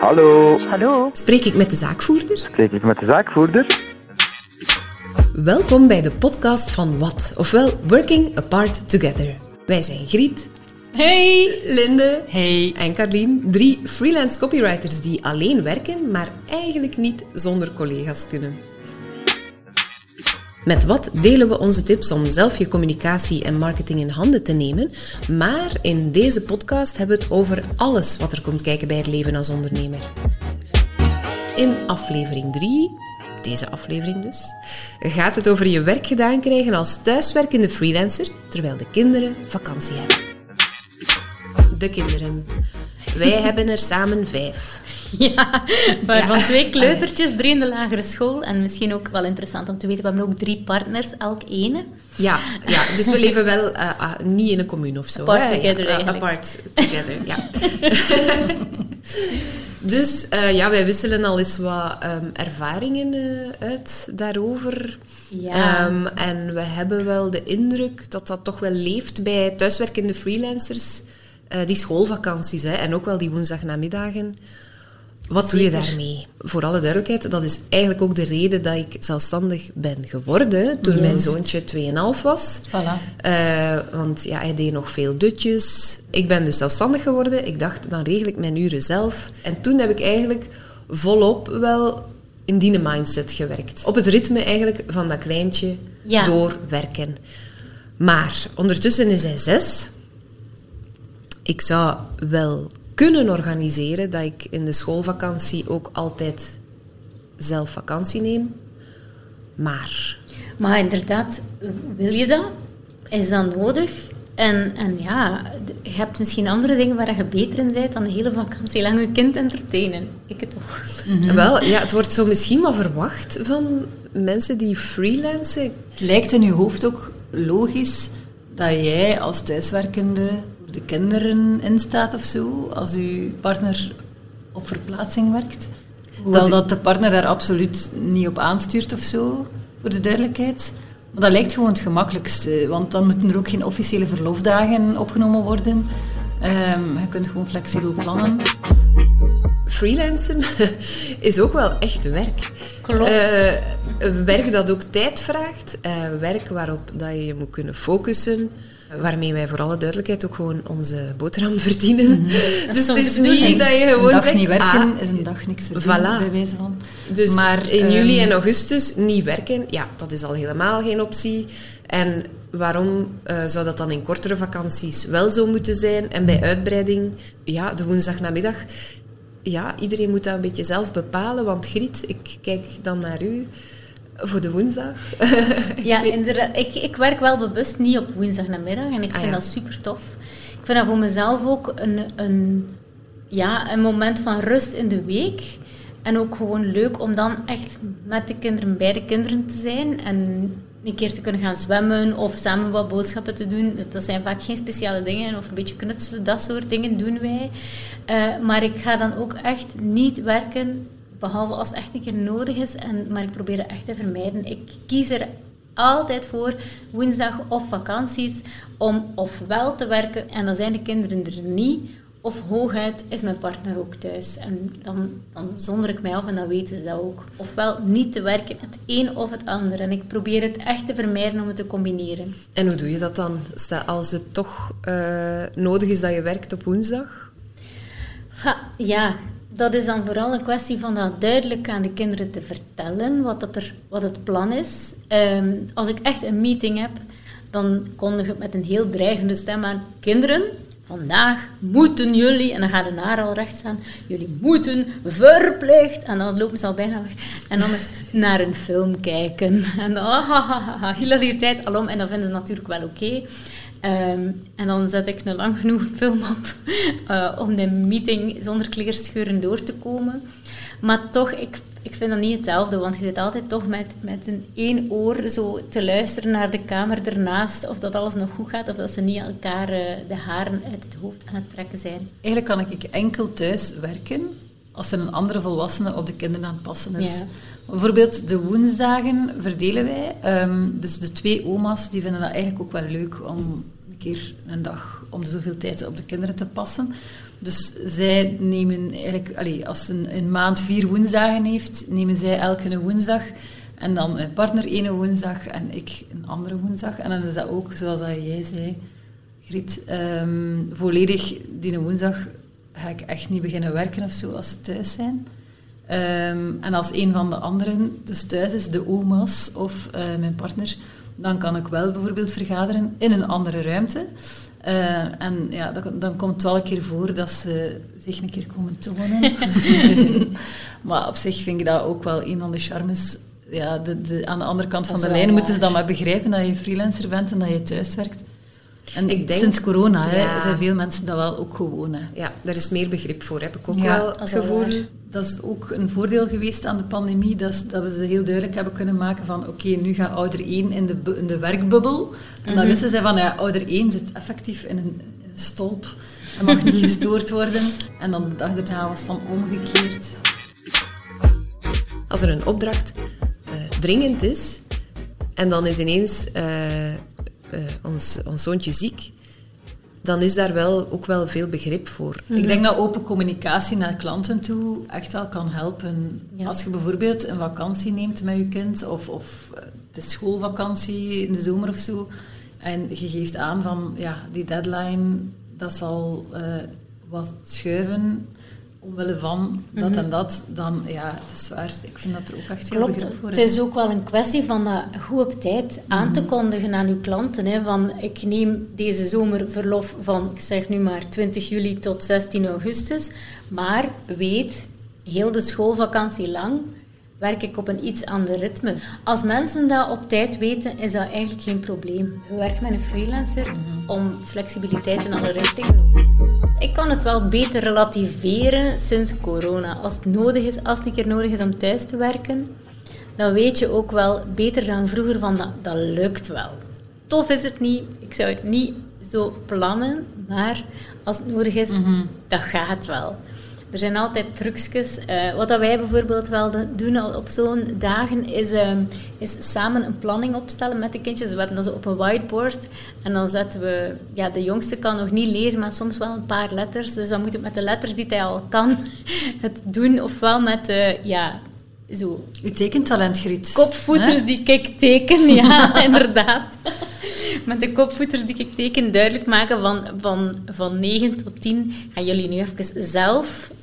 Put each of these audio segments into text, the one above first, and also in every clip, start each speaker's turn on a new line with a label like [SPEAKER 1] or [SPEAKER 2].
[SPEAKER 1] Hallo,
[SPEAKER 2] Hallo.
[SPEAKER 3] Spreek ik met de zaakvoerder?
[SPEAKER 1] spreek ik met de zaakvoerder?
[SPEAKER 3] Welkom bij de podcast van Wat, ofwel Working Apart Together. Wij zijn Griet,
[SPEAKER 2] Hey.
[SPEAKER 3] Linde
[SPEAKER 2] Hey.
[SPEAKER 3] en Carlien, drie freelance copywriters die alleen werken, maar eigenlijk niet zonder collega's kunnen. Met wat delen we onze tips om zelf je communicatie en marketing in handen te nemen. Maar in deze podcast hebben we het over alles wat er komt kijken bij het leven als ondernemer. In aflevering 3, deze aflevering dus, gaat het over je werk gedaan krijgen als thuiswerkende freelancer terwijl de kinderen vakantie hebben. De kinderen. Wij hebben er samen vijf.
[SPEAKER 2] Ja, waarvan
[SPEAKER 3] Ja.
[SPEAKER 2] twee kleutertjes, drie in de lagere school. En misschien ook wel interessant om te weten, we hebben ook drie partners, elk ene.
[SPEAKER 3] Ja, ja, dus we leven wel eh, ah, niet in een commune of zo.
[SPEAKER 2] Apart
[SPEAKER 3] hè?
[SPEAKER 2] together
[SPEAKER 3] Ja,
[SPEAKER 2] eigenlijk.
[SPEAKER 3] Apart together, ja. dus eh, ja, wij wisselen al eens wat ehm, ervaringen eh, uit daarover.
[SPEAKER 2] Ja.
[SPEAKER 3] Ehm, en we hebben wel de indruk dat dat toch wel leeft bij thuiswerkende freelancers. eh, die schoolvakanties hè, en ook wel die woensdagnamiddagen. Wat doe je daarmee? Voor alle duidelijkheid, dat is eigenlijk ook de reden dat ik zelfstandig ben geworden toen mijn zoontje 2,5 was.
[SPEAKER 2] Voilà.
[SPEAKER 3] Eh, want ja, hij deed nog veel dutjes. Ik ben dus zelfstandig geworden. Ik dacht, dan regel ik mijn uren zelf. En toen heb ik eigenlijk volop wel in die mindset gewerkt. Op het ritme eigenlijk van dat kleintje
[SPEAKER 2] Ja.
[SPEAKER 3] doorwerken. Maar ondertussen is hij zes. Ik zou wel kunnen organiseren dat ik in de schoolvakantie ook altijd zelf vakantie neem. Maar
[SPEAKER 2] Maar inderdaad, wil je dat? Is dat nodig? En, en ja, je hebt misschien andere dingen waar je beter in bent dan de hele vakantie lang je kind entertainen. Ik het toch.
[SPEAKER 3] Wel, ja, het wordt zo misschien wel verwacht van mensen die freelancen.
[SPEAKER 4] Het lijkt in je hoofd ook logisch dat jij als thuiswerkende de kinderen instaat of zo, als je partner op verplaatsing werkt. Hoewel dat de partner daar absoluut niet op aanstuurt of zo, voor de duidelijkheid. Maar dat lijkt gewoon het gemakkelijkste, want dan moeten er ook geen officiële verlofdagen opgenomen worden. Ehm, je kunt gewoon flexibel plannen.
[SPEAKER 3] Freelancen is ook wel echt werk.
[SPEAKER 2] Klopt.
[SPEAKER 3] Eh, werk dat ook tijd vraagt. eh, werk waarop dat je je moet kunnen focussen. Waarmee wij voor alle duidelijkheid ook gewoon onze boterham verdienen. Dus
[SPEAKER 2] zo
[SPEAKER 3] het is niet dat je
[SPEAKER 4] Een
[SPEAKER 3] gewoon
[SPEAKER 4] dag
[SPEAKER 3] zegt...
[SPEAKER 4] niet werken
[SPEAKER 3] ah,
[SPEAKER 4] is een dag niks verdienen,
[SPEAKER 3] Voilà.
[SPEAKER 4] bij wijze van.
[SPEAKER 3] Dus
[SPEAKER 4] Maar,
[SPEAKER 3] in juli
[SPEAKER 4] ehm,
[SPEAKER 3] en augustus niet werken, ja, dat is al helemaal geen optie. En waarom eh, zou dat dan in kortere vakanties wel zo moeten zijn? En bij uitbreiding, ja, de woensdagnamiddag. Ja, iedereen moet dat een beetje zelf bepalen. Want Griet, ik kijk dan naar u voor de woensdag.
[SPEAKER 2] Ja, inderdaad. Ik, ik werk wel bewust niet op woensdagnamiddag en ik
[SPEAKER 3] Ah,
[SPEAKER 2] vind
[SPEAKER 3] ja.
[SPEAKER 2] dat super tof. Ik vind dat voor mezelf ook een, een, ja, een moment van rust in de week. En ook gewoon leuk om dan echt met de kinderen, bij de kinderen te zijn. En een keer te kunnen gaan zwemmen of samen wat boodschappen te doen. Dat zijn vaak geen speciale dingen. Of een beetje knutselen, dat soort dingen doen wij. Eh, maar ik ga dan ook echt niet werken, behalve als het echt een keer nodig is. En, maar ik probeer het echt te vermijden. Ik kies er altijd voor woensdag of vakanties om ofwel te werken en dan zijn de kinderen er niet. Of hooguit is mijn partner ook thuis. En dan, dan zonder ik mij af en dan weten ze dat ook. Ofwel niet te werken, het een of het ander. En ik probeer het echt te vermijden om het te combineren.
[SPEAKER 3] En hoe doe je dat dan? Sta- Als het toch eh, nodig is dat je werkt op woensdag?
[SPEAKER 2] Ha, ja, dat is dan vooral een kwestie van dat duidelijk aan de kinderen te vertellen wat, dat er, wat het plan is. Ehm, als ik echt een meeting heb, dan kondig ik met een heel dreigende stem aan. Kinderen, vandaag moeten jullie, en dan gaat de naar al recht staan, jullie moeten verplicht, en dan lopen ze al bijna weg. En dan is naar een film kijken. En dan, ah, ha, ha, hilariteit alom, en dat vinden ze natuurlijk wel oké. Ehm, en dan zet ik een lang genoeg film op eh, om de meeting zonder kleerscheuren door te komen. Maar toch, ik, ik vind dat niet hetzelfde, want je zit altijd toch met, met een één oor zo te luisteren naar de kamer ernaast, of dat alles nog goed gaat, of dat ze niet elkaar eh, de haren uit het hoofd aan het trekken zijn.
[SPEAKER 4] Eigenlijk kan ik enkel thuis werken als er een andere volwassene op de kinderen aan het passen is.
[SPEAKER 2] Ja.
[SPEAKER 4] Bijvoorbeeld de woensdagen verdelen wij. Ehm, dus de twee oma's die vinden dat eigenlijk ook wel leuk om een keer een dag om de zoveel tijd op de kinderen te passen. Dus zij nemen eigenlijk, als een, een maand vier woensdagen heeft, nemen zij elke een woensdag. En dan mijn partner ene woensdag en ik een andere woensdag. En dan is dat ook, zoals dat jij zei, Griet, ehm, volledig die woensdag ga ik echt niet beginnen werken of zo als ze thuis zijn. Ehm, en als een van de anderen dus thuis is, de oma's of eh, mijn partner, dan kan ik wel bijvoorbeeld vergaderen in een andere ruimte. Uh, en ja, dan, dan, komt het wel een keer voor dat ze zich een keer komen tonen. maar op zich vind ik dat ook wel een van de charmes. Ja, de, de, aan de andere kant van de lijn moeten ze dan maar begrijpen dat je freelancer bent en dat je thuis werkt. En ik denk, sinds corona hè, zijn veel mensen dat wel ook gewoon. Hè.
[SPEAKER 3] Ja, daar is meer begrip voor, heb ik ook wel het gevoel.
[SPEAKER 4] Dat is ook een voordeel geweest aan de pandemie, dat, dat we ze heel duidelijk hebben kunnen maken van oké, nu gaat ouder 1 in de, in de werkbubbel. En dan mhm. wisten zij van, ja, ouder 1 zit effectief in een, in een stolp en mag niet gestoord worden. En dan de dag daarna was het dan omgekeerd.
[SPEAKER 3] Als er een opdracht uh, dringend is en dan is ineens... Uh, ons, ons zoontje ziek, dan is daar wel ook wel veel begrip voor.
[SPEAKER 4] Ik mhm. denk dat open communicatie naar klanten toe echt wel kan helpen. Als je bijvoorbeeld een vakantie neemt met je kind, of, of de eh, schoolvakantie in de zomer of zo, en je geeft aan van ja, die deadline, dat zal uh, wat schuiven omwille van dat mhm. en dat, dan ja, het is waar. Ik vind dat er ook echt veel Klopt. begrip voor
[SPEAKER 2] is. Het is ook wel een kwestie van dat goed op tijd aan te mhm. kondigen aan uw klanten. Hè, van ik neem deze zomer verlof van, ik zeg nu maar 20 juli tot 16 augustus, maar weet, heel de schoolvakantie lang werk ik op een iets ander ritme. Als mensen dat op tijd weten, is dat eigenlijk geen probleem. We werken met een freelancer om flexibiliteit in alle richtingen. Ik kan het wel beter relativeren sinds corona. Als het nodig is, als het een keer nodig is om thuis te werken, dan weet je ook wel beter dan vroeger van dat, dat lukt wel. Tof is het niet, ik zou het niet zo plannen, maar als het nodig is, mm dat gaat wel. Er zijn altijd trucjes. Uh, wat dat wij bijvoorbeeld wel doen op zo'n dagen is, ehm, is samen een planning opstellen met de kindjes. We hebben dat op een whiteboard en dan zetten we... Ja, de jongste kan nog niet lezen, maar soms wel een paar letters. Dus dan moet je met de letters die hij al kan het doen. Ofwel met... Uh, ja, zo.
[SPEAKER 4] Uw tekentalent, Griet.
[SPEAKER 2] Kopvoeters die ik teken, ja, inderdaad. Met de kopvoeters die ik teken duidelijk maken van, van, van 9 tot 10 gaan jullie nu even zelf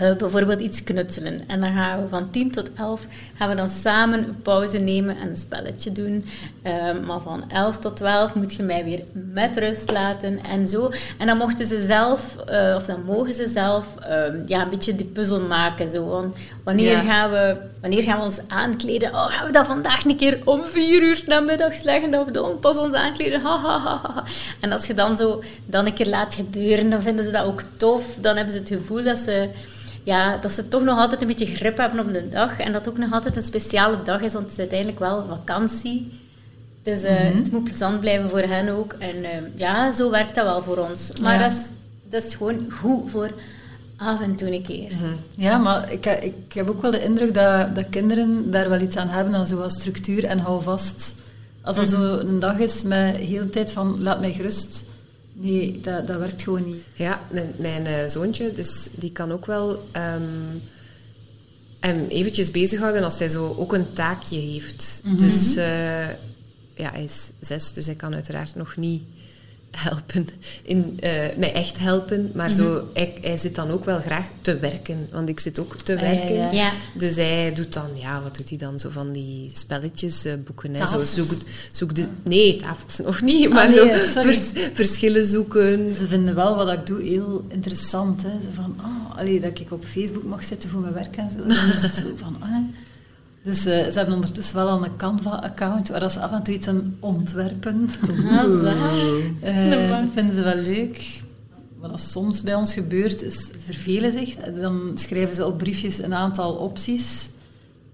[SPEAKER 2] uh, bijvoorbeeld iets knutselen. En dan gaan we van 10 tot 11 gaan we dan samen een pauze nemen en een spelletje doen. Uh, maar van 11 tot 12 moet je mij weer met rust laten en zo. En dan mochten ze zelf, uh, of dan mogen ze zelf, ehm, ja, een beetje die puzzel maken. Zo. Wanneer, gaan we, wanneer gaan we ons aankleden? Oh, gaan we dat vandaag een keer om 4 uur namiddag leggen? Dat we dan pas ons aankleden? Ha, ha, ha. En als je dan zo dan een keer laat gebeuren, dan vinden ze dat ook tof. Dan hebben ze het gevoel dat ze ja, dat ze toch nog altijd een beetje grip hebben op de dag. En dat het ook nog altijd een speciale dag is, want het is uiteindelijk wel vakantie. Dus uh, het moet plezant blijven voor hen ook. En uh, ja, zo werkt dat wel voor ons. Maar dat, is, dat is gewoon goed voor af en toe een keer. Mhm.
[SPEAKER 4] Ja, maar ik, ik heb ook wel de indruk dat, dat kinderen daar wel iets aan hebben, aan zoals structuur en hou vast. Als dat mm zo een dag is met heel de tijd van laat mij gerust, Nee, dat, dat werkt gewoon niet.
[SPEAKER 3] Ja, mijn, mijn uh, zoontje, dus die kan ook wel um, hem eventjes bezighouden als hij zo ook een taakje heeft. Mm -hmm. Dus uh, ja, hij is zes, dus hij kan uiteraard nog niet helpen, in, uh, mij echt helpen. Maar zo, mhm. hij, hij, zit dan ook wel graag te werken, want ik zit ook te ah, werken. Ja, ja. Dus hij doet dan, ja, wat doet hij dan? Zo van die spelletjes, uh, boeken. Hè, zo, zoek, zoek de, nee, tafels nog niet, ah, maar ah, nee, zo vers, verschillen zoeken.
[SPEAKER 4] Ze vinden wel wat ik doe heel interessant. Hè. Ze van, oh, allee, dat ik op Facebook mag zitten voor mijn werk en zo. Dan is het zo van, ah, dus uh, ze hebben ondertussen wel al een Canva-account waar ze af en toe iets aan ontwerpen. Ah, uh, dat vinden ze wel leuk. Wat soms bij ons gebeurt, is vervelen zich. Dan schrijven ze op briefjes een aantal opties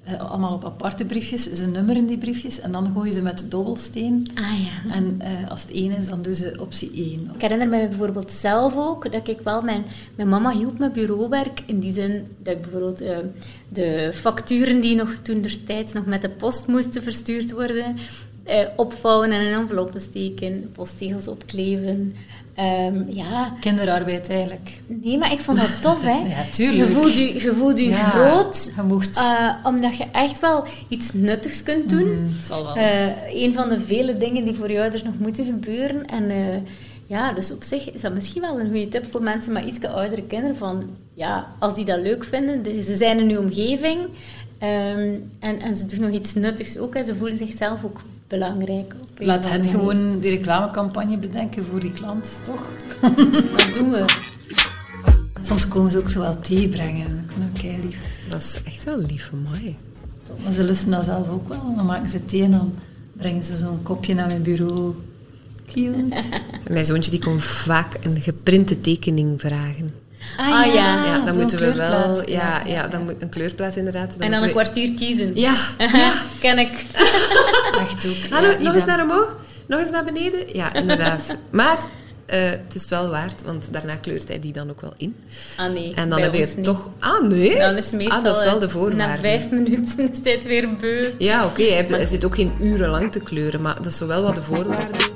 [SPEAKER 4] uh, allemaal op aparte briefjes. Ze nummeren die briefjes en dan gooien ze met dobbelsteen.
[SPEAKER 2] Ah ja.
[SPEAKER 4] En uh, als het één is, dan doen ze optie 1.
[SPEAKER 2] Ik herinner me bijvoorbeeld zelf ook dat ik wel... Mijn, mijn mama hielp me bureauwerk in die zin dat ik bijvoorbeeld uh, de facturen die nog toen destijds nog met de post moesten verstuurd worden, eh, opvouwen en in enveloppen steken, postzegels opkleven. Ehm, ja,
[SPEAKER 4] Kinderarbeid eigenlijk.
[SPEAKER 2] nee, maar ik vond dat tof, hè.
[SPEAKER 4] Ja, tuurlijk.
[SPEAKER 2] Je voelt je, je, voelt je
[SPEAKER 4] Ja,
[SPEAKER 2] groot,
[SPEAKER 4] je mocht-
[SPEAKER 2] eh, omdat je echt wel iets nuttigs kunt doen.
[SPEAKER 4] Mm, zal wel.
[SPEAKER 2] Eh, een van de vele dingen die voor je ouders nog moeten gebeuren. En eh, ja, dus op zich is dat misschien wel een goede tip voor mensen met iets oudere kinderen. Van, ja, als die dat leuk vinden, de- ze zijn in uw omgeving ehm, en, en ze doen nog iets nuttigs ook. En ze voelen zichzelf ook belangrijk. op
[SPEAKER 4] Laat
[SPEAKER 2] manier.
[SPEAKER 4] gewoon die reclamecampagne bedenken voor die klant, toch?
[SPEAKER 2] Dat doen we.
[SPEAKER 4] Soms komen ze ook zo wel thee brengen. Ik vind dat kei lief.
[SPEAKER 3] Dat is echt wel lief mij.
[SPEAKER 4] Maar ze lusten dat zelf ook wel. Dan maken ze thee en dan brengen ze zo'n kopje naar mijn bureau. Cute.
[SPEAKER 3] Mijn zoontje die kon vaak een geprinte tekening vragen.
[SPEAKER 2] Ah, ja.
[SPEAKER 3] Ja, dan moeten we wel... Ja, ja, dan moet een kleurplaat inderdaad. Dan
[SPEAKER 2] En dan een
[SPEAKER 3] we-
[SPEAKER 2] kwartier kiezen.
[SPEAKER 3] Ja,
[SPEAKER 2] Ken ik.
[SPEAKER 4] Echt ook.
[SPEAKER 3] Hallo,
[SPEAKER 4] Ja,
[SPEAKER 3] nog eens naar omhoog? Nog eens naar beneden? Ja, inderdaad. maar eh, het is het wel waard, want daarna kleurt hij die dan ook wel in.
[SPEAKER 2] Ah nee,
[SPEAKER 3] En dan heb je
[SPEAKER 2] ons
[SPEAKER 3] het
[SPEAKER 2] niet.
[SPEAKER 3] toch... Ah, nee?
[SPEAKER 2] Dan is meestal
[SPEAKER 3] ah, dat is wel
[SPEAKER 2] eh,
[SPEAKER 3] de voorwaarde.
[SPEAKER 2] Na vijf minuten is het weer beu.
[SPEAKER 3] Ja, oké. hij, zit ook geen uren lang te kleuren, maar dat is wel wat de voorwaarde.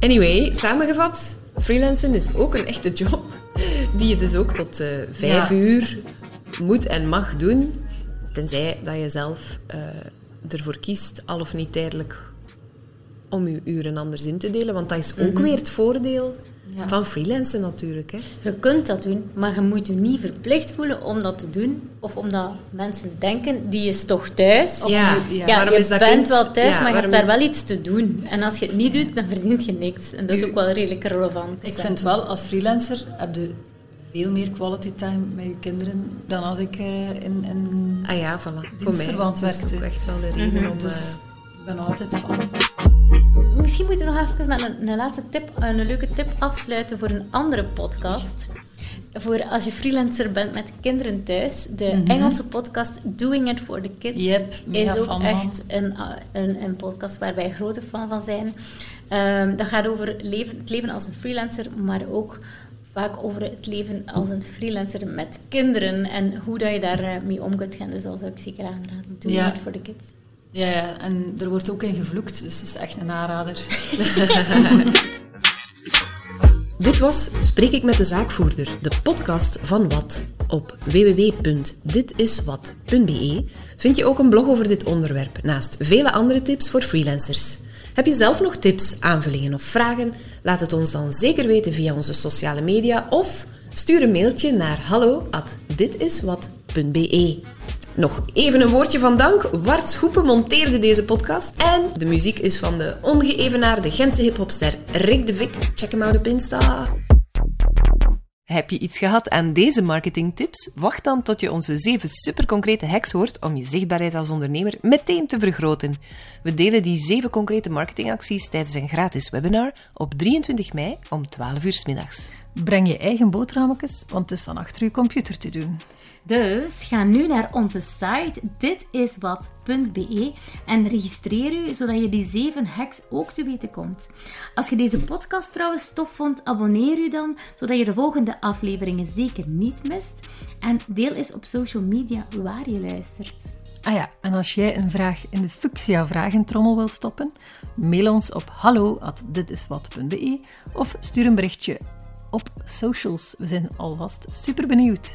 [SPEAKER 3] Anyway, samengevat, freelancen is ook een echte job. Die je dus ook tot eh, vijf
[SPEAKER 4] Ja.
[SPEAKER 3] uur moet en mag doen. Tenzij dat je zelf ervoor kiest, al of niet tijdelijk, om je uren anders in te delen. Want dat is ook weer het voordeel
[SPEAKER 2] Ja.
[SPEAKER 3] van freelancen natuurlijk. Hè.
[SPEAKER 2] Je kunt dat doen, maar je moet je niet verplicht voelen om dat te doen. Of omdat mensen denken, die is toch thuis.
[SPEAKER 4] Of
[SPEAKER 3] Ja,
[SPEAKER 4] je-
[SPEAKER 2] Ja,
[SPEAKER 3] waarom
[SPEAKER 2] je
[SPEAKER 3] is dat
[SPEAKER 2] bent
[SPEAKER 3] kind-
[SPEAKER 2] wel thuis,
[SPEAKER 3] ja,
[SPEAKER 2] maar je hebt daar wel iets te doen. En als je het niet doet, dan verdient je niks. En dat is ook wel redelijk relevant.
[SPEAKER 4] Ik vind wel, als freelancer heb je veel meer quality time met je kinderen dan als ik eh, in, in...
[SPEAKER 3] Ah ja, voilà. Voor mij dat is
[SPEAKER 4] werkte.
[SPEAKER 3] ook echt wel de reden om...
[SPEAKER 4] Dus
[SPEAKER 3] eh,
[SPEAKER 4] ik ben altijd van...
[SPEAKER 2] Misschien moeten we nog even met een, een laatste tip, een leuke tip afsluiten voor een andere podcast. Voor als je freelancer bent met kinderen thuis. De Engelse podcast Doing It for the Kids
[SPEAKER 4] Yep,
[SPEAKER 2] is ook echt een, een, een podcast waar wij grote fan van zijn. Ehm, dat gaat over leven, het leven als een freelancer, maar ook vaak over het leven als een freelancer met kinderen en hoe dat je daarmee mee om kunt gaan. Dus dat zou ik zeker aanraden. Doing
[SPEAKER 4] Ja.
[SPEAKER 2] For the Kids.
[SPEAKER 4] Ja, ja, en er wordt ook in gevloekt, dus het is echt een aanrader.
[SPEAKER 3] Dit was Spreek ik met de zaakvoerder, de podcast van Wat. Op www.ditiswat.be vind je ook een blog over dit onderwerp, naast vele andere tips voor freelancers. Heb je zelf nog tips, aanvullingen of vragen? Laat het ons dan zeker weten via onze sociale media of stuur een mailtje naar hallo@ditiswat.be. Nog even een woordje van dank. Wart Schoepen monteerde deze podcast. En de muziek is van de ongeëvenaarde Gentse hiphopster Rick de Vic. Check hem out op Insta. Heb je iets gehad aan deze marketingtips? Wacht dan tot je onze zeven superconcrete hacks hoort om je zichtbaarheid als ondernemer meteen te vergroten. We delen die zeven concrete marketingacties tijdens een gratis webinar op 23 mei om 12 uur 's middags.
[SPEAKER 4] Breng je eigen boterhammetjes, want het is van achter je computer te doen.
[SPEAKER 2] Dus ga nu naar onze site ditiswat.be en registreer u zodat je die zeven hacks ook te weten komt. Als je deze podcast trouwens tof vond, abonneer u dan zodat je de volgende afleveringen zeker niet mist. En deel eens op social media waar je luistert.
[SPEAKER 4] Ah ja, en als jij een vraag in de Fuchsia vragentrommel wilt stoppen, mail ons op hallo@ditiswat.be of stuur een berichtje op socials. We zijn alvast super benieuwd.